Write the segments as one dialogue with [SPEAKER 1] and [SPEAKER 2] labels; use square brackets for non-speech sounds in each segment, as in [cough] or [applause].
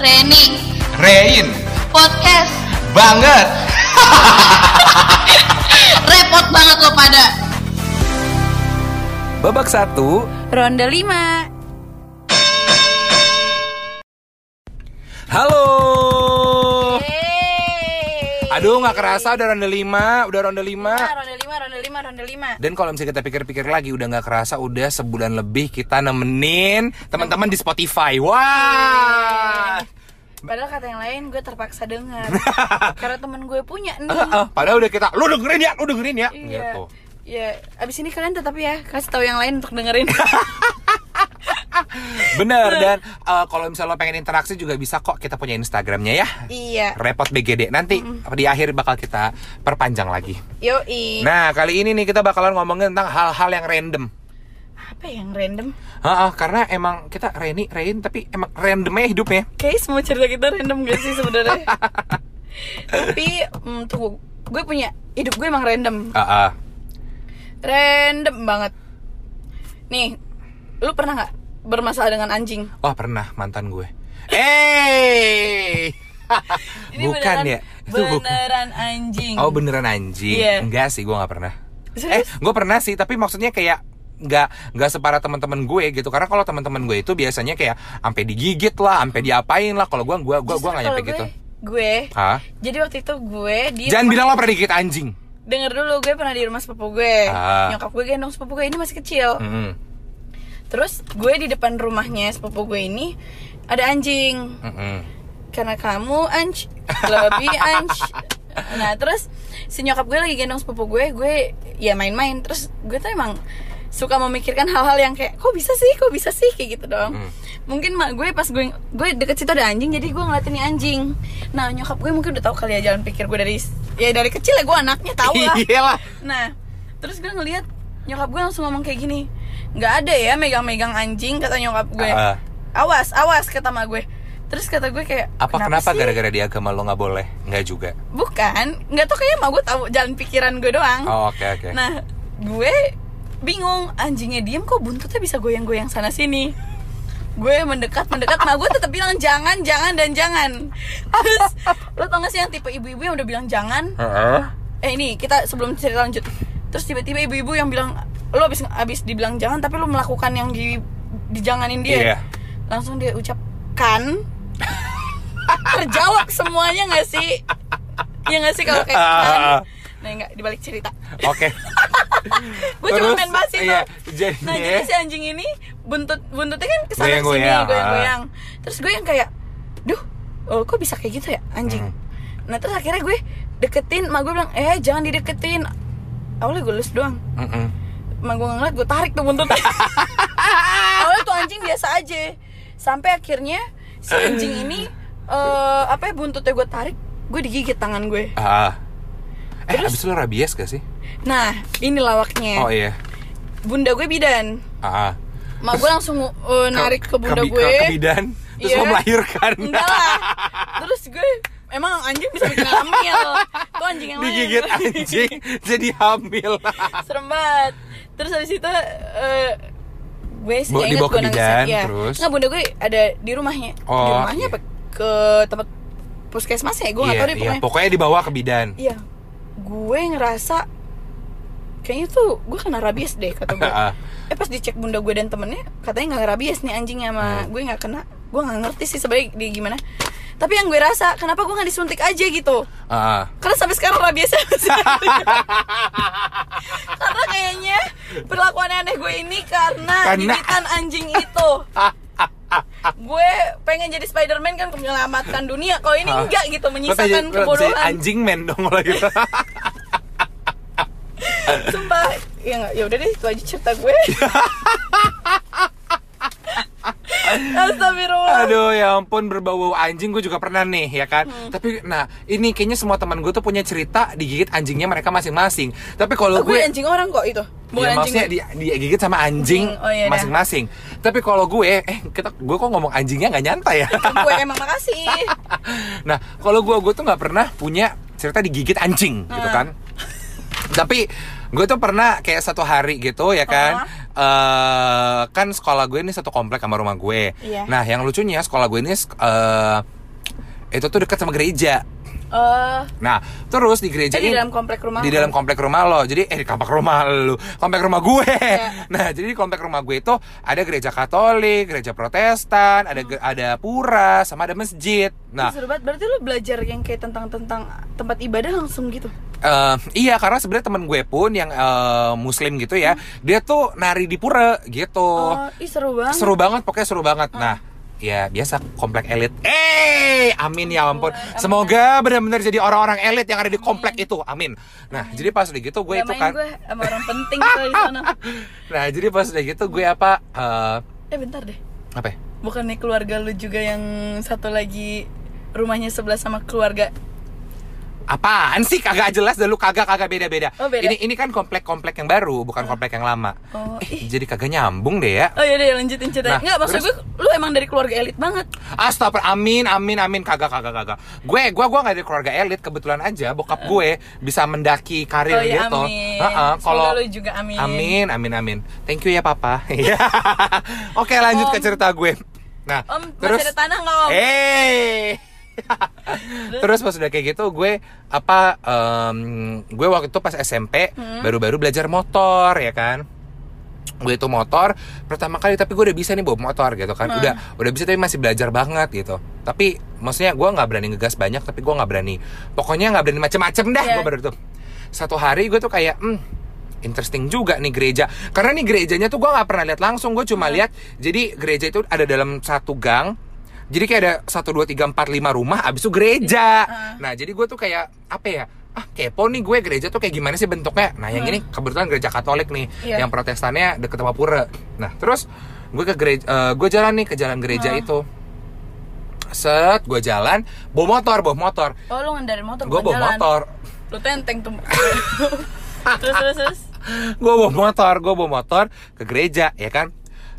[SPEAKER 1] Reni
[SPEAKER 2] Rein
[SPEAKER 1] podcast
[SPEAKER 2] banget. [laughs]
[SPEAKER 1] repot banget lo pada
[SPEAKER 2] Babak satu.
[SPEAKER 1] ronde 5
[SPEAKER 2] Halo. Aduh nggak kerasa udah ronde 5 Udah ronde 5
[SPEAKER 1] ronde 5 ronde 5 ronde 5
[SPEAKER 2] Dan kalau misalnya kita pikir-pikir lagi Udah nggak kerasa udah sebulan lebih Kita nemenin teman-teman di Spotify. Wah.
[SPEAKER 1] Padahal kata yang lain gue terpaksa dengar. [laughs] Karena temen gue punya nih
[SPEAKER 2] Ah, ah, Padahal udah kita Lu dengerin ya Lu dengerin ya.
[SPEAKER 1] Iya.
[SPEAKER 2] Gitu.
[SPEAKER 1] Ya, abis ini kalian tetap ya kasih tahu yang lain untuk dengerin. [laughs]
[SPEAKER 2] Bener dan eh, kalau misalnya lo pengen interaksi juga bisa kok kita punya Instagramnya ya
[SPEAKER 1] iya.
[SPEAKER 2] Repot BGD Nanti di akhir bakal kita perpanjang lagi
[SPEAKER 1] Yoi.
[SPEAKER 2] Nah kali ini nih kita bakalan ngomongin tentang hal-hal yang random
[SPEAKER 1] Apa yang random?
[SPEAKER 2] Heeh, karena emang kita Reni, Rein tapi emang randomnya hidupnya.
[SPEAKER 1] Kayak semua cerita kita random gak sih sebenarnya? [laughs] Tapi mm, tunggu, gue punya hidup gue emang random,
[SPEAKER 2] Heeh.
[SPEAKER 1] random banget. Nih, lu pernah nggak bermasalah dengan anjing?
[SPEAKER 2] Wah pernah mantan gue. Eh, [laughs] bukan
[SPEAKER 1] beneran,
[SPEAKER 2] ya? Itu bukan.
[SPEAKER 1] beneran anjing.
[SPEAKER 2] Oh beneran anjing?
[SPEAKER 1] Iya.
[SPEAKER 2] Enggak sih, gue nggak pernah. Eh, gue pernah sih, tapi maksudnya kayak nggak nggak separah teman-teman gue gitu karena kalau teman-teman gue itu biasanya kayak sampai digigit lah, sampai diapain lah. Kalau gue gue gue
[SPEAKER 1] Justru
[SPEAKER 2] gue nggak nyampe gitu.
[SPEAKER 1] gue, Gue,
[SPEAKER 2] Hah?
[SPEAKER 1] jadi waktu itu gue di
[SPEAKER 2] Jangan bilang lo pernah digigit anjing.
[SPEAKER 1] denger dulu gue pernah di rumah sepupu gue.
[SPEAKER 2] Ah.
[SPEAKER 1] Nyokap gue gendong sepupu gue ini masih kecil.
[SPEAKER 2] Mm-mm.
[SPEAKER 1] Terus gue di depan rumahnya sepupu gue ini ada anjing.
[SPEAKER 2] Mm-mm.
[SPEAKER 1] Karena kamu anj lebih anj. Nah terus si nyokap gue lagi gendong sepupu gue, gue ya main-main. Terus gue tuh emang suka memikirkan hal-hal yang kayak kok bisa sih, kok bisa sih kayak gitu dong.
[SPEAKER 2] Hmm.
[SPEAKER 1] Mungkin mak gue pas gue gue deket situ ada anjing, jadi gue ngeliatin nih anjing. Nah nyokap gue mungkin udah tahu kali ya jalan pikir gue dari ya dari kecil ya gue anaknya tahu lah. [laughs]
[SPEAKER 2] Iyalah.
[SPEAKER 1] Nah, terus gue ngeliat nyokap gue langsung ngomong kayak gini, nggak ada ya megang-megang anjing kata nyokap gue.
[SPEAKER 2] Ah.
[SPEAKER 1] Awas, awas kata mak gue. Terus kata gue kayak
[SPEAKER 2] Apa kenapa
[SPEAKER 1] sih?"
[SPEAKER 2] gara-gara di agama lo nggak boleh? Nggak juga.
[SPEAKER 1] Bukan, nggak tau kayaknya mak gue tahu jalan pikiran gue doang.
[SPEAKER 2] Oh oke oke.
[SPEAKER 1] Nah, gue bingung anjingnya diem kok buntutnya bisa goyang-goyang sana sini. Gue mendekat mendekat, mak gue tetap bilang jangan jangan dan jangan. Terus lo tau gak sih yang tipe ibu-ibu yang udah bilang jangan?
[SPEAKER 2] Heeh.
[SPEAKER 1] eh ini kita sebelum cerita lanjut terus tiba-tiba ibu-ibu yang bilang lo abis abis dibilang jangan tapi lo melakukan yang di dijanganin dia.
[SPEAKER 2] Iya.
[SPEAKER 1] langsung dia ucapkan [laughs] terjawab semuanya nggak sih? Ya nggak sih kalau kayak kan? Nah nggak dibalik cerita.
[SPEAKER 2] Oke. [laughs]
[SPEAKER 1] gue cuma main bass itu.
[SPEAKER 2] Iya, jadi
[SPEAKER 1] nah jadi si anjing ini buntut buntutnya kan ke sana sini
[SPEAKER 2] Goyang-goyang,
[SPEAKER 1] goyang-goyang. Terus gue yang kayak duh oh, kok bisa kayak gitu ya anjing?
[SPEAKER 2] Hmm.
[SPEAKER 1] nah terus akhirnya gue deketin mak gue bilang eh jangan dideketin awalnya gue lus doang
[SPEAKER 2] Mm-mm.
[SPEAKER 1] mak gue ngeliat gue tarik tuh buntutnya [laughs] awalnya tuh anjing biasa aja sampai akhirnya si anjing ini eh apa ya buntutnya gue tarik gue digigit tangan gue
[SPEAKER 2] Ah. Eh, abis lo rabies gak sih?
[SPEAKER 1] nah ini lawaknya
[SPEAKER 2] Oh iya.
[SPEAKER 1] bunda gue bidan
[SPEAKER 2] Ah.
[SPEAKER 1] mak gue langsung eh, narik ke bunda
[SPEAKER 2] bi-
[SPEAKER 1] gue
[SPEAKER 2] Ke, bidan. Terus
[SPEAKER 1] Iya.
[SPEAKER 2] lo melahirkan.
[SPEAKER 1] enggak lah [laughs] terus gue emang anjing bisa bikin hamil tuh anjing yang lain
[SPEAKER 2] Digigit anjing jadi hamil. [laughs]
[SPEAKER 1] serem banget terus habis itu eh, gue sih inget
[SPEAKER 2] dibawa ke
[SPEAKER 1] gue nangis ya.
[SPEAKER 2] terus?
[SPEAKER 1] nggak bunda gue ada di rumahnya di
[SPEAKER 2] Oh,
[SPEAKER 1] rumahnya
[SPEAKER 2] iya.
[SPEAKER 1] apa ke tempat puskesmas ya gue nggak
[SPEAKER 2] iya,
[SPEAKER 1] tahu deh
[SPEAKER 2] iya.
[SPEAKER 1] pokoknya
[SPEAKER 2] Pokoknya dibawa ke bidan.
[SPEAKER 1] iya gue ngerasa kayaknya tuh gue kena rabies deh kata gue [laughs]
[SPEAKER 2] Ah.
[SPEAKER 1] eh pas dicek bunda gue dan temennya katanya nggak rabies nih anjingnya sama
[SPEAKER 2] Hmm.
[SPEAKER 1] gue nggak kena gue nggak ngerti sih sebenarnya dia gimana tapi yang gue rasa kenapa gue nggak disuntik aja gitu?
[SPEAKER 2] Ah.
[SPEAKER 1] karena sampai sekarang rabiesnya masih [laughs] karena kayaknya perlakuan aneh gue ini karena,
[SPEAKER 2] Karena-
[SPEAKER 1] gigitan anjing itu. Gue pengen jadi Spiderman kan menyelamatkan dunia. Kalau ini
[SPEAKER 2] Ah.
[SPEAKER 1] enggak gitu menyisakan kebodohan.
[SPEAKER 2] anjing men dong lo gitu.
[SPEAKER 1] sumpah. Ya ya udah deh itu aja cerita gue [laughs] Astagfirullah
[SPEAKER 2] Aduh ya ampun berbau anjing gue juga pernah nih ya kan.
[SPEAKER 1] Hmm.
[SPEAKER 2] Tapi nah ini kayaknya semua teman gue tuh punya cerita digigit anjingnya mereka masing-masing. Tapi kalau
[SPEAKER 1] Oh, gue anjing orang kok itu bukan
[SPEAKER 2] ya,
[SPEAKER 1] anjing
[SPEAKER 2] maksudnya di, digigit sama anjing
[SPEAKER 1] Anjing, oh, iya dah.
[SPEAKER 2] masing-masing. Tapi kalau gue eh kita gue kok ngomong anjingnya nggak nyantai ya.
[SPEAKER 1] gue emang makasih [laughs]
[SPEAKER 2] nah kalau gue gue tuh nggak pernah punya cerita digigit anjing gitu
[SPEAKER 1] Hmm.
[SPEAKER 2] kan. Tapi gue tuh pernah kayak satu hari gitu ya kan eh kan sekolah gue ini satu komplek sama rumah gue.
[SPEAKER 1] Iya.
[SPEAKER 2] Nah, yang lucunya sekolah gue ini eh itu tuh dekat sama gereja.
[SPEAKER 1] Oh,
[SPEAKER 2] Nah, terus di gereja
[SPEAKER 1] eh, di dalam komplek rumah.
[SPEAKER 2] di
[SPEAKER 1] lo.
[SPEAKER 2] dalam komplek rumah lo. Jadi eh di komplek rumah lu, komplek rumah gue.
[SPEAKER 1] Iya. [laughs]
[SPEAKER 2] Nah, jadi di komplek rumah gue itu ada gereja Katolik, gereja Protestan, ada ge- ada pura, sama ada masjid. Nah,
[SPEAKER 1] seru banget. Berarti lu belajar yang kayak tentang tentang tempat ibadah langsung gitu.
[SPEAKER 2] Eh, iya karena sebenarnya temen gue pun yang eh, muslim gitu ya, dia tuh nari di pura gitu.
[SPEAKER 1] Oh, ih seru banget.
[SPEAKER 2] Seru banget, pokoknya seru banget. Nah, ya biasa komplek elit. Eh, amin ya ampun. Semoga benar-benar jadi orang-orang elit yang ada di komplek itu. Amin. Nah, jadi pas udah gitu gue itu kan.
[SPEAKER 1] gue sama orang penting tuh di sana. [laughs]
[SPEAKER 2] Nah, jadi pas udah gitu gue apa eh
[SPEAKER 1] Eh bentar deh.
[SPEAKER 2] apa? ya?
[SPEAKER 1] Bukan nih keluarga lu juga yang satu lagi rumahnya sebelah sama keluarga.
[SPEAKER 2] Apaan sih kagak jelas dan lu kagak kagak beda-beda.
[SPEAKER 1] Oh, beda.
[SPEAKER 2] Ini ini kan komplek-komplek yang baru, bukan komplek yang lama.
[SPEAKER 1] Oh,
[SPEAKER 2] eh, jadi kagak nyambung deh ya.
[SPEAKER 1] Oh iya deh lanjutin
[SPEAKER 2] Nah,
[SPEAKER 1] ceritanya. Enggak, maksud
[SPEAKER 2] terus-
[SPEAKER 1] gue lu emang dari keluarga elit banget.
[SPEAKER 2] Astagfirullah, amin, amin, amin, kagak, kagak, kagak. Gue, gue, gue nggak dari keluarga elit, kebetulan aja bokap gue bisa mendaki karir
[SPEAKER 1] oh iya
[SPEAKER 2] gitu.
[SPEAKER 1] amin.
[SPEAKER 2] Heeh, kalau
[SPEAKER 1] Semoga lu juga amin.
[SPEAKER 2] amin, amin, amin. Thank you ya papa. [laughs] Iya. Oke, lanjut ke
[SPEAKER 1] Om.
[SPEAKER 2] cerita gue. Nah,
[SPEAKER 1] Om,
[SPEAKER 2] terus,
[SPEAKER 1] masih ada tanah nggak om?
[SPEAKER 2] eh, terus pas udah kayak gitu, gue apa? em, gue waktu itu pas SMP
[SPEAKER 1] Hmm.
[SPEAKER 2] baru-baru belajar motor, ya kan? gue itu motor pertama kali tapi gue udah bisa nih bawa motor gitu kan
[SPEAKER 1] Hmm.
[SPEAKER 2] udah udah bisa tapi masih belajar banget gitu tapi maksudnya gue nggak berani ngegas banyak tapi gue nggak berani pokoknya nggak berani macem-macem dah
[SPEAKER 1] Iya.
[SPEAKER 2] gue baru tuh satu hari gue tuh kayak hmm interesting juga nih gereja karena nih gerejanya tuh gue nggak pernah lihat langsung gue cuma
[SPEAKER 1] Hmm.
[SPEAKER 2] lihat jadi gereja itu ada dalam satu gang jadi kayak ada satu dua tiga empat lima rumah abis itu gereja
[SPEAKER 1] Ah.
[SPEAKER 2] nah jadi gue tuh kayak apa ya ah kepo nih gue gereja tuh kayak gimana sih bentuknya nah yang
[SPEAKER 1] Hmm.
[SPEAKER 2] ini kebetulan gereja Katolik nih
[SPEAKER 1] Iya.
[SPEAKER 2] yang protestannya deket sama pura nah terus gue ke gereja eh, gue jalan nih ke jalan gereja
[SPEAKER 1] Hmm.
[SPEAKER 2] itu set gue jalan bawa motor bawa motor
[SPEAKER 1] Oh lu ngendarin motor
[SPEAKER 2] gue bawa
[SPEAKER 1] jalan.
[SPEAKER 2] motor
[SPEAKER 1] Lu tenteng tuh. [laughs] terus terus terus.
[SPEAKER 2] gue bawa motor gue bawa motor ke gereja ya kan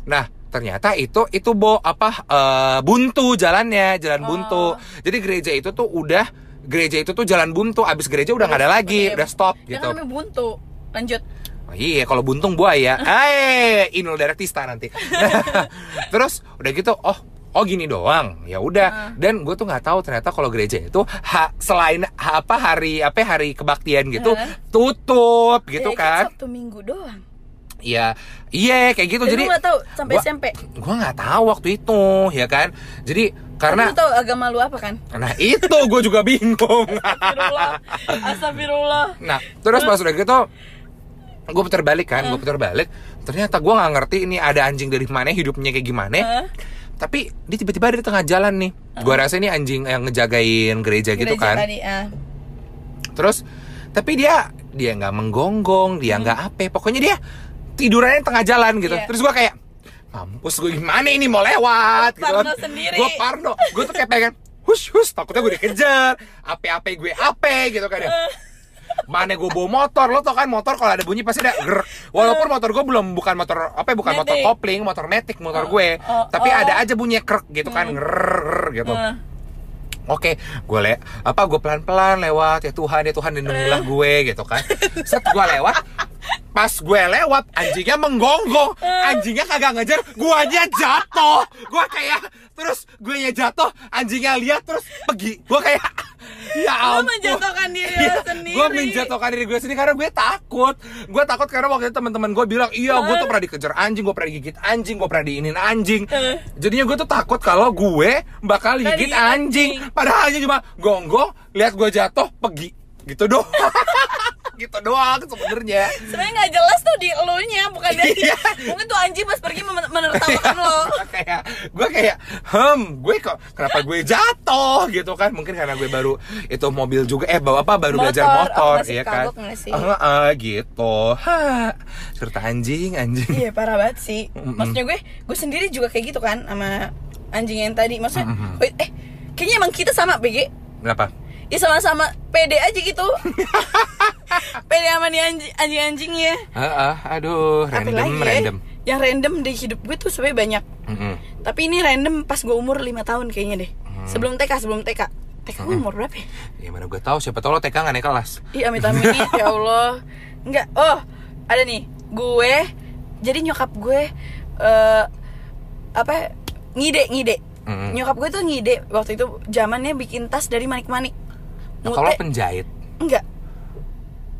[SPEAKER 2] nah ternyata itu itu bo apa eh, buntu jalannya jalan buntu
[SPEAKER 1] Oh.
[SPEAKER 2] jadi gereja itu tuh udah gereja itu tuh jalan buntu abis gereja udah nggak ada lagi
[SPEAKER 1] Oke.
[SPEAKER 2] udah stop
[SPEAKER 1] Ya
[SPEAKER 2] gitu
[SPEAKER 1] kan namanya buntu. Lanjut.
[SPEAKER 2] Oh, iya kalau buntung buaya [laughs] eh Inul Daratista nanti [laughs] terus udah gitu oh oh gini doang ya udah dan gue tuh nggak tahu ternyata kalau gereja itu ha, selain ha- apa hari apa hari kebaktian gitu
[SPEAKER 1] Heeh.
[SPEAKER 2] tutup gitu
[SPEAKER 1] Ya,
[SPEAKER 2] kan
[SPEAKER 1] Sabtu Minggu doang.
[SPEAKER 2] Iya, iya kayak gitu. Jadi
[SPEAKER 1] lu nggak tahu sampai
[SPEAKER 2] gua-
[SPEAKER 1] SMP.
[SPEAKER 2] Gua nggak tahu waktu itu, ya kan. Jadi karena
[SPEAKER 1] lu tahu agama lu apa kan?
[SPEAKER 2] nah itu gue juga bingung. [laughs]
[SPEAKER 1] Astagfirullah. Astagfirullah.
[SPEAKER 2] nah terus pas udah gitu, gue putar balik kan, gue putar balik. Ternyata gue nggak ngerti ini ada anjing dari mana, hidupnya kayak gimana. Tapi dia tiba-tiba ada di tengah jalan nih. Gue rasa ini anjing yang ngejagain gereja, gitu kan.
[SPEAKER 1] Tadi, ah.
[SPEAKER 2] Terus tapi dia dia nggak menggonggong, dia nggak apa, pokoknya dia tidurannya tengah jalan gitu.
[SPEAKER 1] Hmm. Iya.
[SPEAKER 2] Terus gua kayak mampus gue gimana ini mau lewat gitu
[SPEAKER 1] sendiri.
[SPEAKER 2] Gue parno, gue tuh kayak pengen hush hush takutnya gue dikejar, ape-ape gue ape gitu kan ya. Mana gue bawa motor, lo tau kan motor kalau ada bunyi pasti ada ger. Walaupun motor gue belum bukan motor apa bukan motor kopling, motor metik motor gue,
[SPEAKER 1] oh,
[SPEAKER 2] tapi
[SPEAKER 1] oh.
[SPEAKER 2] ada aja bunyi krek gitu kan, ger gitu.
[SPEAKER 1] Ah.
[SPEAKER 2] Oke, gue le apa gue pelan pelan lewat ya Tuhan ya Tuhan lindungilah gue gitu kan. Set gue lewat, pas gue lewat anjingnya menggonggong, anjingnya kagak ngejar, guanya jatuh, gue kayak terus gue nya jatuh, anjingnya lihat terus pergi, gue kayak ya ampun.
[SPEAKER 1] menjatuhkan diri lu sendiri.
[SPEAKER 2] Gue menjatuhkan diri gue sendiri karena gue takut. Gue takut karena waktu itu teman-teman gue bilang, iya gue tuh pernah dikejar anjing, gue pernah digigit anjing, gue pernah diinin anjing.
[SPEAKER 1] Eh.
[SPEAKER 2] Jadinya gue tuh takut kalau gue bakal digigit anjing.
[SPEAKER 1] anjing.
[SPEAKER 2] Padahal hanya cuma gonggong, lihat gue jatuh, pergi. Gitu doang. [laughs] gitu doang sebenarnya.
[SPEAKER 1] Sebenarnya nggak jelas tuh di elunya, bukan dari
[SPEAKER 2] Iya.
[SPEAKER 1] Mungkin tuh anjing pas pergi men- menertawakan lo. [laughs]
[SPEAKER 2] kayak gue kayak hem gue kok kenapa gue jatuh gitu kan mungkin karena gue baru itu mobil juga eh bawa apa baru
[SPEAKER 1] Motor,
[SPEAKER 2] belajar
[SPEAKER 1] oh,
[SPEAKER 2] motor
[SPEAKER 1] masih
[SPEAKER 2] ya kan? Ah, ah, gitu ha cerita anjing anjing
[SPEAKER 1] Iya parah banget sih. Maksudnya gue, gue sendiri juga kayak gitu kan sama anjing yang tadi. Maksudnya,
[SPEAKER 2] Mm-mm.
[SPEAKER 1] wait, eh kayaknya emang kita sama BG.
[SPEAKER 2] kenapa
[SPEAKER 1] Ya sama-sama pede aja gitu. [laughs] pede sama nih anjing anjing-anjingnya.
[SPEAKER 2] ah, ah, aduh random
[SPEAKER 1] lagi ya?
[SPEAKER 2] random
[SPEAKER 1] Yang random di hidup gue tuh sebenarnya banyak.
[SPEAKER 2] Mm-mm.
[SPEAKER 1] Tapi ini random pas gue umur 5 tahun kayaknya deh.
[SPEAKER 2] Hmm.
[SPEAKER 1] Sebelum TK, sebelum TK. TK gue umur berapa ya?
[SPEAKER 2] ya mana gue tahu siapa tahu lo TK nggak naik kelas
[SPEAKER 1] Ih amit amit [laughs] ya Allah Enggak Oh ada nih Gue jadi nyokap gue eh apa ngide ngide
[SPEAKER 2] Mm-mm.
[SPEAKER 1] nyokap gue tuh ngide waktu itu zamannya bikin tas dari manik-manik
[SPEAKER 2] Nah, kalau
[SPEAKER 1] Mute-
[SPEAKER 2] penjahit
[SPEAKER 1] enggak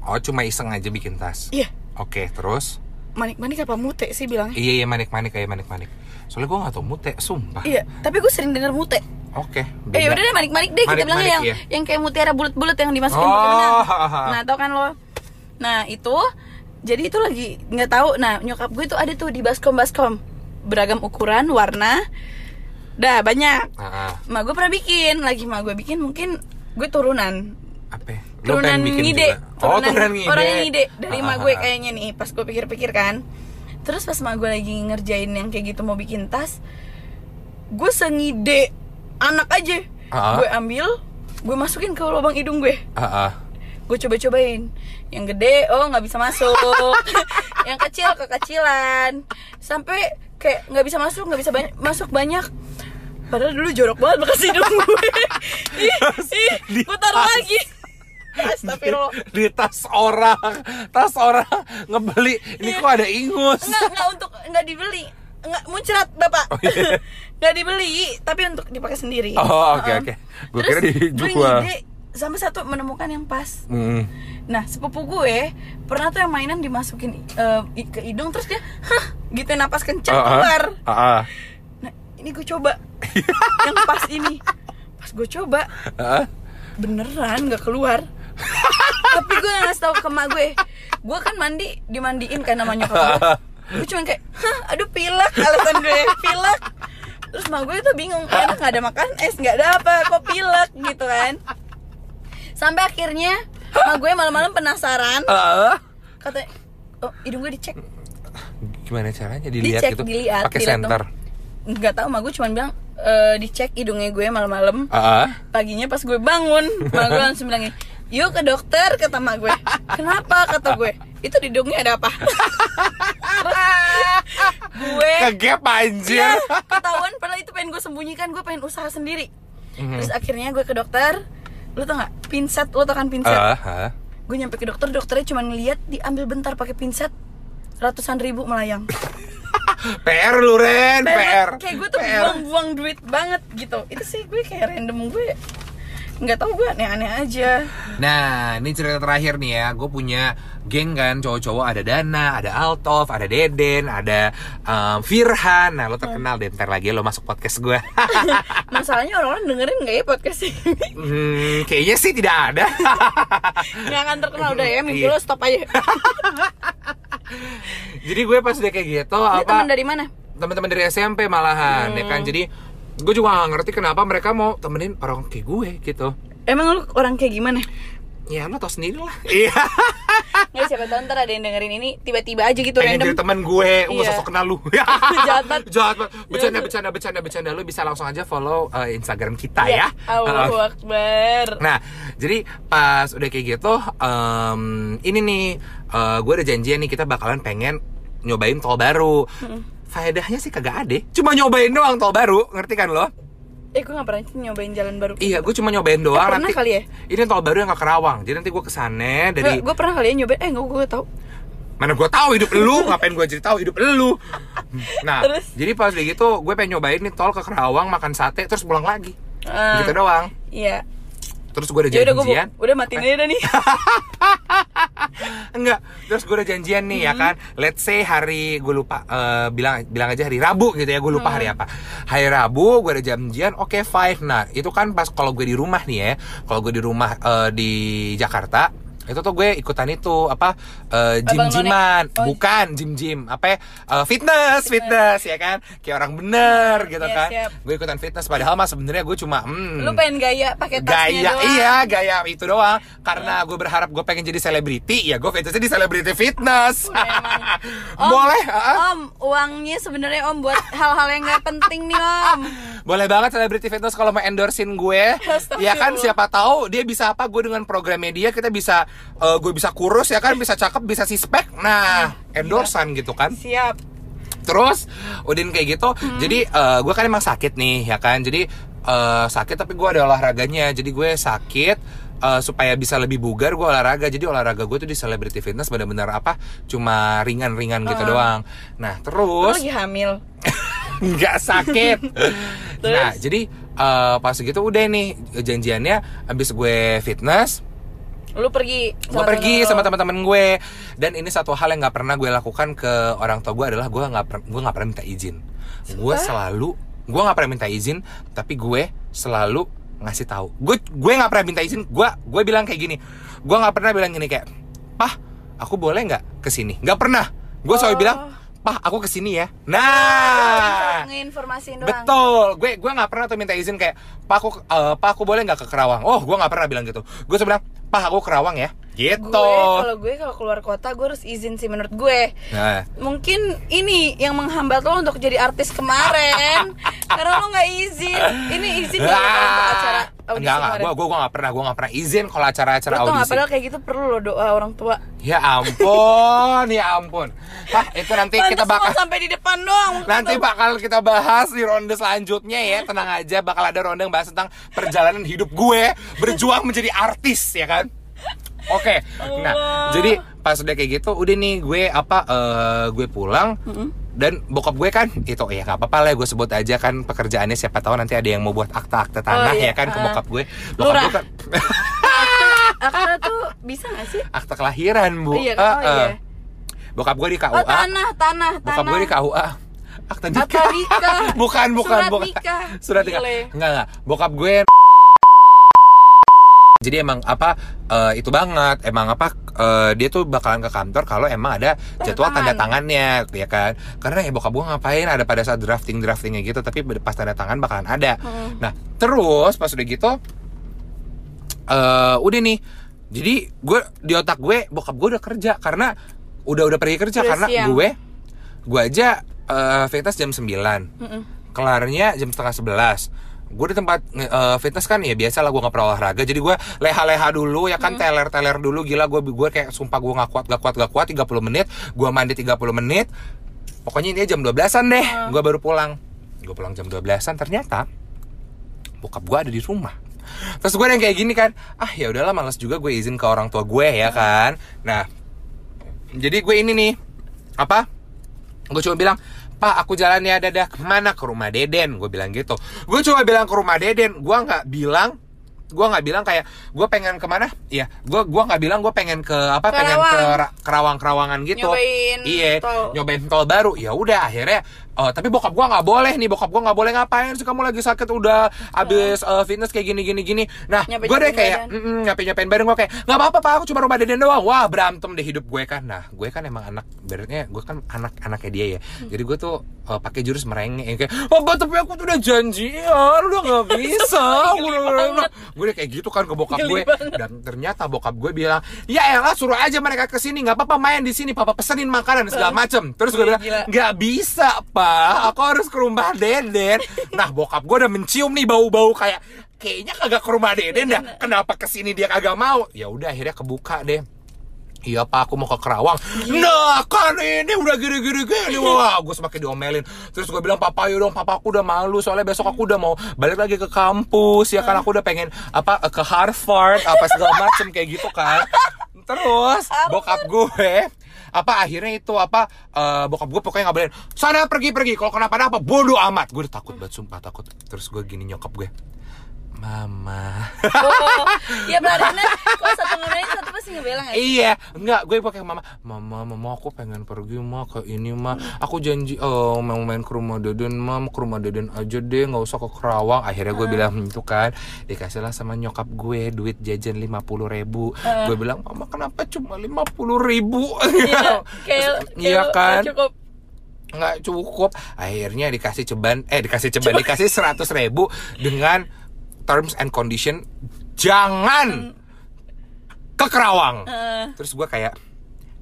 [SPEAKER 2] oh cuma iseng aja bikin tas
[SPEAKER 1] iya
[SPEAKER 2] oke terus
[SPEAKER 1] manik-manik apa mute sih bilangnya
[SPEAKER 2] iya iya manik-manik kayak manik-manik soalnya gue nggak tau mute sumpah
[SPEAKER 1] iya tapi gue sering denger mute
[SPEAKER 2] oke
[SPEAKER 1] Eh ya udah deh manik-manik deh kita
[SPEAKER 2] Manik-manik,
[SPEAKER 1] bilangnya yang
[SPEAKER 2] iya.
[SPEAKER 1] yang kayak mutiara bulat-bulat yang dimasukin
[SPEAKER 2] Oh,
[SPEAKER 1] ke benang. Nah, tau kan lo. Nah, itu jadi itu lagi nggak tahu. Nah, nyokap gue tuh ada tuh di baskom-baskom. Beragam ukuran, warna. Dah, banyak.
[SPEAKER 2] Ah, ah.
[SPEAKER 1] Ma gue pernah bikin, lagi ma gue bikin mungkin gue turunan.
[SPEAKER 2] apa ya?
[SPEAKER 1] Turunan
[SPEAKER 2] bikin
[SPEAKER 1] ngide.
[SPEAKER 2] juga? oh turunan ngide
[SPEAKER 1] Orang yang ngide dari
[SPEAKER 2] Ah,
[SPEAKER 1] ma
[SPEAKER 2] ah,
[SPEAKER 1] gue
[SPEAKER 2] ah.
[SPEAKER 1] kayaknya nih, pas gue pikir-pikir kan. Terus pas ma gue lagi ngerjain yang kayak gitu mau bikin tas, gue sengide anak aja.
[SPEAKER 2] Ah.
[SPEAKER 1] Gue ambil, gue masukin ke lubang hidung gue.
[SPEAKER 2] Ah, ah.
[SPEAKER 1] Gue coba-cobain. Yang gede, oh nggak bisa masuk. [laughs] yang kecil kekecilan. Sampai kayak nggak bisa masuk, nggak bisa banyak, masuk banyak. Padahal dulu jorok banget bekas hidung gue. [laughs] ih, ih,
[SPEAKER 2] Di
[SPEAKER 1] gue taruh
[SPEAKER 2] tas.
[SPEAKER 1] lagi. Astagfirullah.
[SPEAKER 2] di tas orang tas orang ngebeli ini
[SPEAKER 1] Iya.
[SPEAKER 2] kok ada ingus
[SPEAKER 1] Enggak, enggak untuk enggak dibeli. Enggak muncrat, Bapak.
[SPEAKER 2] Oh, iya. [laughs]
[SPEAKER 1] Enggak dibeli, tapi untuk dipakai sendiri.
[SPEAKER 2] Oh, oke,
[SPEAKER 1] Heeh.
[SPEAKER 2] oke. Gua
[SPEAKER 1] Terus
[SPEAKER 2] kira dijual.
[SPEAKER 1] gue sampai satu menemukan yang pas.
[SPEAKER 2] Hmm.
[SPEAKER 1] Nah, sepupu gue pernah tuh yang mainan dimasukin i- ke hidung terus dia, hah, gitu napas kencang
[SPEAKER 2] Ah, ah.
[SPEAKER 1] keluar.
[SPEAKER 2] Ah, ah.
[SPEAKER 1] Nah, ini gue coba [laughs] yang pas ini. Pas gue coba,
[SPEAKER 2] ah.
[SPEAKER 1] beneran nggak keluar. Tapi gue nggak ngasih tahu ke emak gue. Gue kan mandi, dimandiin kan sama nyokap gue. [laughs] Gue cuma kayak, hah, aduh pilek alasan gue, pilek. Terus emak gue tuh bingung, enak nggak ada makan es, nggak ada apa, kok pilek gitu kan. Sampai akhirnya emak gue malam-malam penasaran, katanya, oh hidung gue dicek.
[SPEAKER 2] gimana caranya dilihat
[SPEAKER 1] Dicek,
[SPEAKER 2] gitu
[SPEAKER 1] dilihat,
[SPEAKER 2] pakai
[SPEAKER 1] dilihat
[SPEAKER 2] senter
[SPEAKER 1] Nggak tahu, emak gue cuma bilang, "Eh, dicek hidungnya gue malam-malam.
[SPEAKER 2] ah, ah.
[SPEAKER 1] paginya pas gue bangun mak gue langsung bilang yuk ke dokter kata mak gue. Kenapa? kata gue. Itu di hidungnya ada apa? [laughs] Gue
[SPEAKER 2] kegap anjir.
[SPEAKER 1] Ya, ketahuan padahal itu pengen gue sembunyikan gue pengen usaha sendiri.
[SPEAKER 2] Mhm.
[SPEAKER 1] terus akhirnya gue ke dokter. Lu tau nggak? Pinset lu tau kan pinset
[SPEAKER 2] Ah, ah.
[SPEAKER 1] gue nyampe ke dokter dokternya cuma ngeliat diambil bentar pakai pinset ratusan ribu melayang [laughs]
[SPEAKER 2] PR lu Ren PR
[SPEAKER 1] kayak gue tuh
[SPEAKER 2] PR.
[SPEAKER 1] buang-buang duit banget gitu itu sih gue kayak random gue nggak tahu gue aneh-aneh aja
[SPEAKER 2] Nah, ini cerita terakhir nih ya. Gue punya geng kan, cowok-cowok ada Dana, ada Altov, ada Deden, ada um, Firhan. Nah, lo terkenal deh. Ntar lagi lo masuk podcast gue. [laughs] [laughs]
[SPEAKER 1] masalahnya orang-orang dengerin nggak ya podcast ini
[SPEAKER 2] hmm, kayaknya sih tidak ada.
[SPEAKER 1] nggak akan terkenal udah ya minggu
[SPEAKER 2] Iya.
[SPEAKER 1] lo stop aja
[SPEAKER 2] Jadi gue pas udah kayak gitu,
[SPEAKER 1] Ini teman
[SPEAKER 2] apa
[SPEAKER 1] dari mana
[SPEAKER 2] teman-teman dari SMP malahan, ya
[SPEAKER 1] Hmm.
[SPEAKER 2] kan. Jadi gue juga gak ngerti kenapa mereka mau temenin orang kayak gue gitu.
[SPEAKER 1] emang lu orang kayak gimana
[SPEAKER 2] Ya lo tau sendiri lah. [laughs] Iya.
[SPEAKER 1] nggak siapa tahu ntar ada yang dengerin ini tiba-tiba aja gitu
[SPEAKER 2] Pengen jadi
[SPEAKER 1] random
[SPEAKER 2] teman gue, gue
[SPEAKER 1] Iya.
[SPEAKER 2] sosok kenal lu. [laughs]
[SPEAKER 1] Jahat banget.
[SPEAKER 2] Jahat banget. Bercanda, bercanda, bercanda, bercanda. Lu bisa langsung aja follow uh, Instagram kita
[SPEAKER 1] Ya,
[SPEAKER 2] ya.
[SPEAKER 1] Allahu
[SPEAKER 2] Uh,
[SPEAKER 1] Akbar
[SPEAKER 2] Nah, jadi pas udah kayak gitu, em, ini nih, eh, gue ada janjian nih kita bakalan pengen nyobain tol baru.
[SPEAKER 1] Hmm.
[SPEAKER 2] Faedahnya sih kagak ada, cuma nyobain doang tol baru, ngerti kan lo?
[SPEAKER 1] Eh gue nggak pernah nyobain jalan baru.
[SPEAKER 2] Iya, gue cuma nyobain doang.
[SPEAKER 1] Eh, pernah
[SPEAKER 2] nanti
[SPEAKER 1] kali ya?
[SPEAKER 2] Ini tol baru yang ke Kerawang, jadi nanti gue ke sana dari
[SPEAKER 1] gue pernah kali ya nyobain. Eh nggak gue tau
[SPEAKER 2] mana gue tahu hidup lu? Ngapain gue jadi tahu hidup lu? Nah
[SPEAKER 1] Terus?
[SPEAKER 2] jadi pas kayak gitu gue pengen nyobain nih tol ke Kerawang makan sate terus pulang lagi.
[SPEAKER 1] Ah.
[SPEAKER 2] gitu doang.
[SPEAKER 1] iya.
[SPEAKER 2] Terus gue udah
[SPEAKER 1] ya udah gue udah matiin aja dah nih [laughs]
[SPEAKER 2] enggak. Terus gue udah janjian nih ya kan. Let's say hari gue lupa eh, bilang bilang aja hari Rabu gitu ya. Gue lupa hari apa. Hari Rabu gue ada janjian oke fine. Nah itu kan pas kalau gue di rumah nih ya. Kalau gue di rumah eh, di Jakarta itu tuh gue ikutan itu apa eh,
[SPEAKER 1] Abang
[SPEAKER 2] gym gyman
[SPEAKER 1] Oh.
[SPEAKER 2] bukan gym gym apa ya, eh, fitness fitness. ya kan? Kayak orang bener gitu
[SPEAKER 1] Iya,
[SPEAKER 2] kan.
[SPEAKER 1] siap.
[SPEAKER 2] gue ikutan fitness. Padahal mah sebenarnya gue cuma hmm,
[SPEAKER 1] lu pengen gaya pakai tasnya
[SPEAKER 2] gaya
[SPEAKER 1] doang.
[SPEAKER 2] iya gaya itu doang. Karena gue berharap gue pengen jadi selebriti ya gue fitnessnya di selebriti fitness. [laughs]
[SPEAKER 1] Om,
[SPEAKER 2] boleh
[SPEAKER 1] om uangnya sebenarnya om buat hal-hal yang nggak penting nih om.
[SPEAKER 2] Boleh banget selebriti fitness kalau mau endorsein gue. Ya kan siapa tahu dia bisa apa? Gue dengan programnya dia kita bisa eh, gue bisa kurus ya kan bisa cakep bisa sispek nah endorsan gitu kan.
[SPEAKER 1] Siap.
[SPEAKER 2] Terus Udin kayak gitu Jadi eh, gue kan emang sakit nih ya kan. Jadi eh, sakit tapi gue ada olahraganya. Jadi gue sakit eh, supaya bisa lebih bugar gue olahraga. Jadi olahraga gue tuh di celebrity fitness benar-benar apa cuma ringan-ringan gitu doang. Nah
[SPEAKER 1] Lu
[SPEAKER 2] terus
[SPEAKER 1] lagi hamil. [laughs]
[SPEAKER 2] nggak sakit. [laughs] Nah jadi eh, pas gitu udah nih janjiannya abis gue fitness
[SPEAKER 1] Lu pergi
[SPEAKER 2] gue pergi sama teman-teman gue. Dan ini satu hal yang nggak pernah gue lakukan ke orang tua gue adalah gue nggak gue nggak pernah minta izin. Gue selalu gue nggak pernah minta izin tapi gue selalu ngasih tahu. Gue gue nggak pernah minta izin gue gue bilang kayak gini. Gue nggak pernah bilang gini kayak pah aku boleh nggak ke sini nggak pernah. Gue selalu
[SPEAKER 1] Oh.
[SPEAKER 2] bilang pah aku ke sini ya. Nah.
[SPEAKER 1] Ngeinformasiin doang.
[SPEAKER 2] Betul, gue gue nggak pernah tuh minta izin kayak Pak aku eh, Pak aku boleh nggak ke Kerawang? Oh, gue nggak pernah bilang gitu. Gue bilang Pak aku ke Kerawang ya. Gitu.
[SPEAKER 1] Gue kalau gue kalau keluar kota gue harus izin sih menurut gue.
[SPEAKER 2] Nah,
[SPEAKER 1] Mungkin ini yang menghambat lo untuk jadi artis kemarin [laughs] karena lo nggak izin. Ini izin kalau untuk acara audisi
[SPEAKER 2] enggak enggak,
[SPEAKER 1] kemarin.
[SPEAKER 2] gue gue nggak pernah gue nggak pernah izin kalau acara-acara audisi.
[SPEAKER 1] padahal kayak gitu perlu lo doa orang tua.
[SPEAKER 2] Ya ampun, ya ampun. Hah, itu nanti kita
[SPEAKER 1] Pantes lo
[SPEAKER 2] bakal
[SPEAKER 1] sampai di depan doang.
[SPEAKER 2] Nanti bakal kita bahas di ronde selanjutnya ya Tenang aja bakal ada ronde yang bahas tentang perjalanan hidup gue Berjuang menjadi artis ya kan Oke, nah
[SPEAKER 1] Allah.
[SPEAKER 2] jadi pas udah kayak gitu udah nih gue apa eh, gue pulang dan bokap gue kan itu ya nggak apa-apa lah gue sebut aja kan pekerjaannya siapa tahu nanti ada yang mau buat akta-akta tanah
[SPEAKER 1] Oh, iya.
[SPEAKER 2] ya kan ke
[SPEAKER 1] Ah.
[SPEAKER 2] bokap gue bokap
[SPEAKER 1] Lurah.
[SPEAKER 2] gue kan
[SPEAKER 1] Akta tuh bisa gak sih?
[SPEAKER 2] akta kelahiran bu
[SPEAKER 1] Iya,
[SPEAKER 2] Ah,
[SPEAKER 1] oh iya.
[SPEAKER 2] bokap gue di KUA
[SPEAKER 1] Oh tanah, tanah, tanah.
[SPEAKER 2] bokap gue di KUA akta nikah,
[SPEAKER 1] Akta nikah. [laughs]
[SPEAKER 2] bukan bukan
[SPEAKER 1] Surat
[SPEAKER 2] bukan
[SPEAKER 1] nikah.
[SPEAKER 2] surat nikah enggak enggak bokap gue jadi emang apa eh, itu banget. Emang apa eh, dia tuh bakalan ke kantor kalau emang ada jadwal
[SPEAKER 1] Tanda
[SPEAKER 2] tangannya ya kan? Karena ya bokap gue ngapain? Ada pada saat drafting draftingnya gitu tapi pas tanda tangan bakalan ada.
[SPEAKER 1] Hmm.
[SPEAKER 2] nah terus pas udah gitu eh udah nih. Jadi gue di otak gue bokap gue udah kerja karena udah udah pergi kerja
[SPEAKER 1] Udah
[SPEAKER 2] karena
[SPEAKER 1] siang.
[SPEAKER 2] gue gue aja eh fitness jam 9
[SPEAKER 1] Mm-mm.
[SPEAKER 2] kelarnya jam setengah sebelas gue di tempat eh, fitness kan ya biasa lah gue nggak pernah olahraga. Jadi gue leha-leha dulu ya kan teler-teler dulu. Gila gue gue kayak sumpah gue nggak kuat gak kuat gak kuat 30 menit. Gue mandi 30 menit. Pokoknya ini jam 12an deh gue baru pulang. Gue pulang jam 12an ternyata bokap gue ada di rumah. Terus gue yang kayak gini kan ah ya udahlah males juga gue izin ke orang tua gue ya kan. Nah jadi gue ini nih apa gue cuma bilang pak aku jalan ya dadah. Ke mana? Ke rumah deden. Gue bilang gitu. Gue cuma bilang ke rumah deden. Gue nggak bilang gue nggak bilang kayak gue pengen ke mana? Iya. Gue gua nggak bilang gue pengen ke apa? Pengen ke kerawang. kerawangan gitu.
[SPEAKER 1] Nyobain
[SPEAKER 2] iya.
[SPEAKER 1] tol.
[SPEAKER 2] nyobain tol baru. Ya udah akhirnya eh, tapi bokap gua nggak boleh nih bokap gua nggak boleh ngapain sih kamu lagi sakit udah abis eh, fitness kayak gini gini gini. Nah gue deh kayak
[SPEAKER 1] badan.
[SPEAKER 2] mm, nyapain nyapain bareng gue kayak nggak apa apa pak aku cuma rumah deden doang. Wah berantem deh hidup gue kan. Nah gue kan emang anak beratnya gue kan anak anaknya dia ya.
[SPEAKER 1] Hmm.
[SPEAKER 2] jadi gue tuh eh, pakai jurus merengek yang kayak papa tapi aku tuh udah janjian udah nggak [laughs] bisa. gue udah kayak gitu kan ke bokap gue
[SPEAKER 1] banget.
[SPEAKER 2] dan ternyata bokap gue bilang ya elah suruh aja mereka ke sini nggak apa-apa main di sini papa pesenin makanan segala macem. Terus gue bilang nggak bisa pak aku harus ke rumah deden. Nah bokap gue udah mencium nih bau-bau kayak kayaknya kagak ke rumah deden dah kenapa ke sini dia kagak mau? Ya udah akhirnya kebuka deh. Iya pak, aku mau ke Kerawang. Nah kan ini udah gini-gini gini Wah, gue semakin diomelin. Terus gue bilang, papa yuk dong, papa aku udah malu Soalnya besok aku udah mau balik lagi ke kampus Ya kan, aku udah pengen apa ke Harvard Apa segala macem kayak gitu kan Terus, bokap gue apa akhirnya itu apa eh, bokap gue pokoknya nggak boleh sana pergi pergi. Kalau kenapa-napa bodoh amat. Gue udah takut banget sumpah takut. Terus gue gini nyokap gue mama
[SPEAKER 1] Oh, ya berarti kalau satu ngebelang satu pasti ngebelang ya.
[SPEAKER 2] Iya, enggak, gue pakai mama. Mama, mama aku pengen pergi mah ke ini mah. Aku janji eh mau main ke rumah Deden mah, ke rumah Deden aja deh, nggak usah ke Kerawang. Akhirnya gue bilang itu kan, dikasihlah sama nyokap gue duit jajan lima puluh ribu. Gue bilang, mama kenapa cuma lima puluh ribu?
[SPEAKER 1] Iya, [laughs] kayak
[SPEAKER 2] Iya kan?
[SPEAKER 1] Cukup.
[SPEAKER 2] nggak cukup akhirnya dikasih ceban eh dikasih ceban dikasih seratus ribu dengan terms and condition jangan ke Kerawang.
[SPEAKER 1] Eh,
[SPEAKER 2] terus gue kayak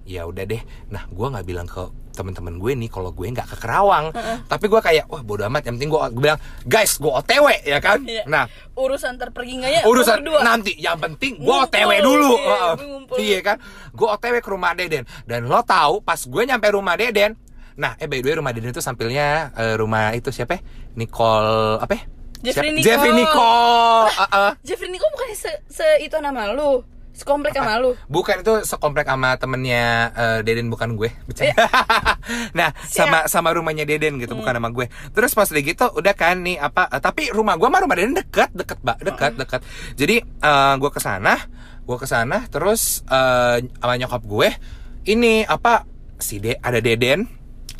[SPEAKER 2] ya udah deh. Nah gue nggak bilang ke teman-teman gue nih kalau gue nggak ke Kerawang. Tapi gue kayak wah bodo amat. Yang penting gue bilang guys gue otw ya kan?
[SPEAKER 1] Iya.
[SPEAKER 2] nah.
[SPEAKER 1] Urusan terpergi nggak ya?
[SPEAKER 2] urusan
[SPEAKER 1] dua.
[SPEAKER 2] nanti. Yang penting gue otw dulu.
[SPEAKER 1] Iya, gue
[SPEAKER 2] iya kan? Gue otw ke rumah deden. Dan lo tahu pas gue nyampe rumah deden. Nah eh by the way rumah deden itu sampilnya eh, rumah itu siapa ya? Nicole apa ya?
[SPEAKER 1] Jeffrey? Nicole.
[SPEAKER 2] Jeffrey Nicole. [laughs] Uh, uh.
[SPEAKER 1] Jeffrey Nicole bukannya se, se itu nama lu sekomplek sama lu
[SPEAKER 2] Bukan itu sekomplek sama temennya eh, Deden bukan gue. Bercanda. [laughs] nah, sama sama rumahnya Deden gitu bukan
[SPEAKER 1] Hmm.
[SPEAKER 2] sama gue. Terus pas udah gitu udah kan nih apa eh, tapi rumah gue sama rumah Deden dekat, dekat, Mbak,
[SPEAKER 1] Hmm.
[SPEAKER 2] dekat, dekat. Jadi eh, gue ke sana, gue ke sana terus eh, sama nyokap gue ini apa si De ada Deden,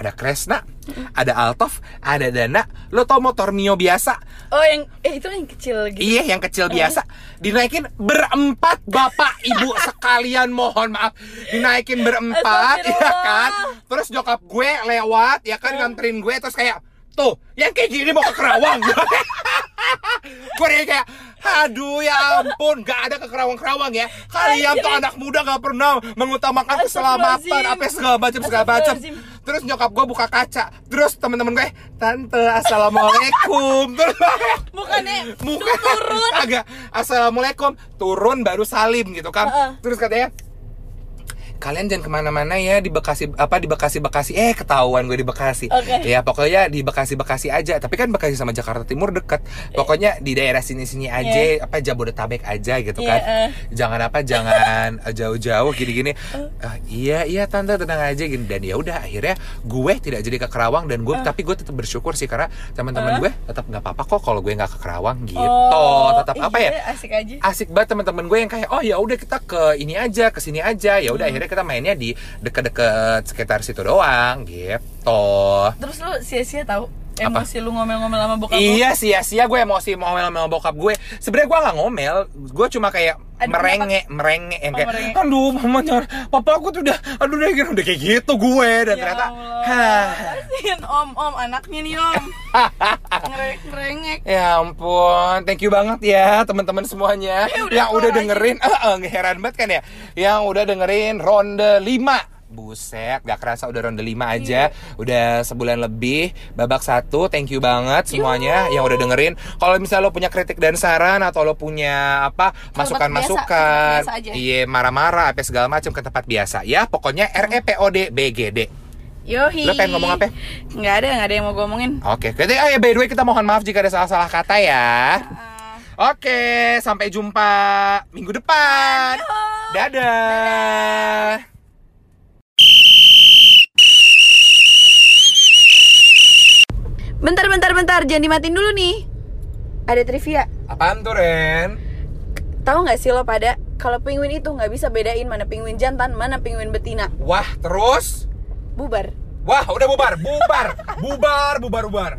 [SPEAKER 2] ada Kresna, ada Altof, ada Dana. Lo tau motor Mio biasa?
[SPEAKER 1] oh yang eh itu yang kecil gitu.
[SPEAKER 2] Iya yang kecil biasa. Dinaikin berempat Bapak Ibu [laughs] sekalian mohon maaf. Dinaikin berempat ya kan? Terus nyokap gue lewat ya kan nganterin gue Terus kayak Tuh yang kayak gini mau ke Kerawang. [laughs] Gue kayak Aduh ya ampun Gak ada ke Kerawang-Kerawang ya. Kalian tuh anak muda gak pernah Mengutamakan keselamatan. Apa segala macam segala macam. Terus nyokap gue buka kaca. Terus temen-temen gue Tante Assalamualaikum. [laughs] Terus
[SPEAKER 1] bukannya
[SPEAKER 2] Muka
[SPEAKER 1] turun. [laughs]
[SPEAKER 2] Agak Assalamualaikum. Turun baru salim gitu kan.
[SPEAKER 1] Heeh.
[SPEAKER 2] Terus katanya Kalian jangan ke mana-mana ya di Bekasi apa di Bekasi Bekasi eh ketahuan gue di Bekasi.
[SPEAKER 1] Oke.
[SPEAKER 2] ya pokoknya di Bekasi Bekasi aja. Tapi kan Bekasi sama Jakarta Timur deket pokoknya di daerah sini sini aja apa Jabodetabek aja gitu
[SPEAKER 1] Iya,
[SPEAKER 2] kan.
[SPEAKER 1] eh.
[SPEAKER 2] jangan apa jangan eh, jauh-jauh gini-gini. Ah, iya iya tante tenang aja gini. Dan ya udah akhirnya gue tidak jadi ke Kerawang dan gue tapi gue tetap bersyukur sih karena teman-teman
[SPEAKER 1] Eh.
[SPEAKER 2] gue tetap nggak apa-apa kok kalau gue nggak ke Kerawang gitu.
[SPEAKER 1] Oh,
[SPEAKER 2] tetap apa
[SPEAKER 1] iya,
[SPEAKER 2] ya?
[SPEAKER 1] asik aja.
[SPEAKER 2] Asik banget teman-teman gue yang kayak oh ya udah kita ke ini aja ke sini aja. Ya
[SPEAKER 1] Hmm.
[SPEAKER 2] udah akhirnya kita mainnya di deket-deket sekitar situ doang gitu.
[SPEAKER 1] Terus lu sia-sia tahu
[SPEAKER 2] Apa?
[SPEAKER 1] emosi lu ngomel-ngomel sama bokap lu?
[SPEAKER 2] Iya sia-sia gue emosi mau ngomel sama bokap gue. Sebenarnya gue nggak ngomel. Gue cuma kayak
[SPEAKER 1] Ada
[SPEAKER 2] merenge merenge yang
[SPEAKER 1] Oh,
[SPEAKER 2] kayak
[SPEAKER 1] merenge.
[SPEAKER 2] aduh mama jangan papa aku tuh udah aduh udah gitu udah kayak gitu gue. Dan
[SPEAKER 1] Ya
[SPEAKER 2] ternyata
[SPEAKER 1] Kasihan om om anaknya nih om. [laughs] Ngereng- ngerengek.
[SPEAKER 2] Ya ampun, thank you banget ya teman-teman semuanya.
[SPEAKER 1] Ya udah,
[SPEAKER 2] yang udah dengerin, [laughs] eh eh, heran banget kan ya, yang udah dengerin ronde 5 Buset, gak kerasa udah ronde 5 aja. Udah sebulan lebih. Babak satu, thank you banget semuanya Yang udah dengerin. Kalau misalnya lo punya kritik dan saran Atau lo punya apa Masukan-masukan. Iya, marah-marah Apa segala macam ke tempat biasa. Ya, pokoknya REPOD BGD
[SPEAKER 1] Yohi.
[SPEAKER 2] Lo pengen ngomong apa?
[SPEAKER 1] Nggak ada, nggak ada yang mau gue omongin.
[SPEAKER 2] Oke, jadi oh ya by the way kita mohon maaf jika ada salah-salah kata ya.
[SPEAKER 1] Ah,
[SPEAKER 2] Oke, sampai jumpa minggu depan. Dadah.
[SPEAKER 1] Bentar, bentar, jangan dimatiin dulu nih Ada trivia
[SPEAKER 2] Apaan tuh, Ren?
[SPEAKER 1] Tahu nggak sih lo pada kalau penguin itu nggak bisa bedain mana penguin jantan, mana penguin betina.
[SPEAKER 2] Wah, terus?
[SPEAKER 1] Bubar.
[SPEAKER 2] Wah, udah bubar, bubar, bubar, bubar, bubar.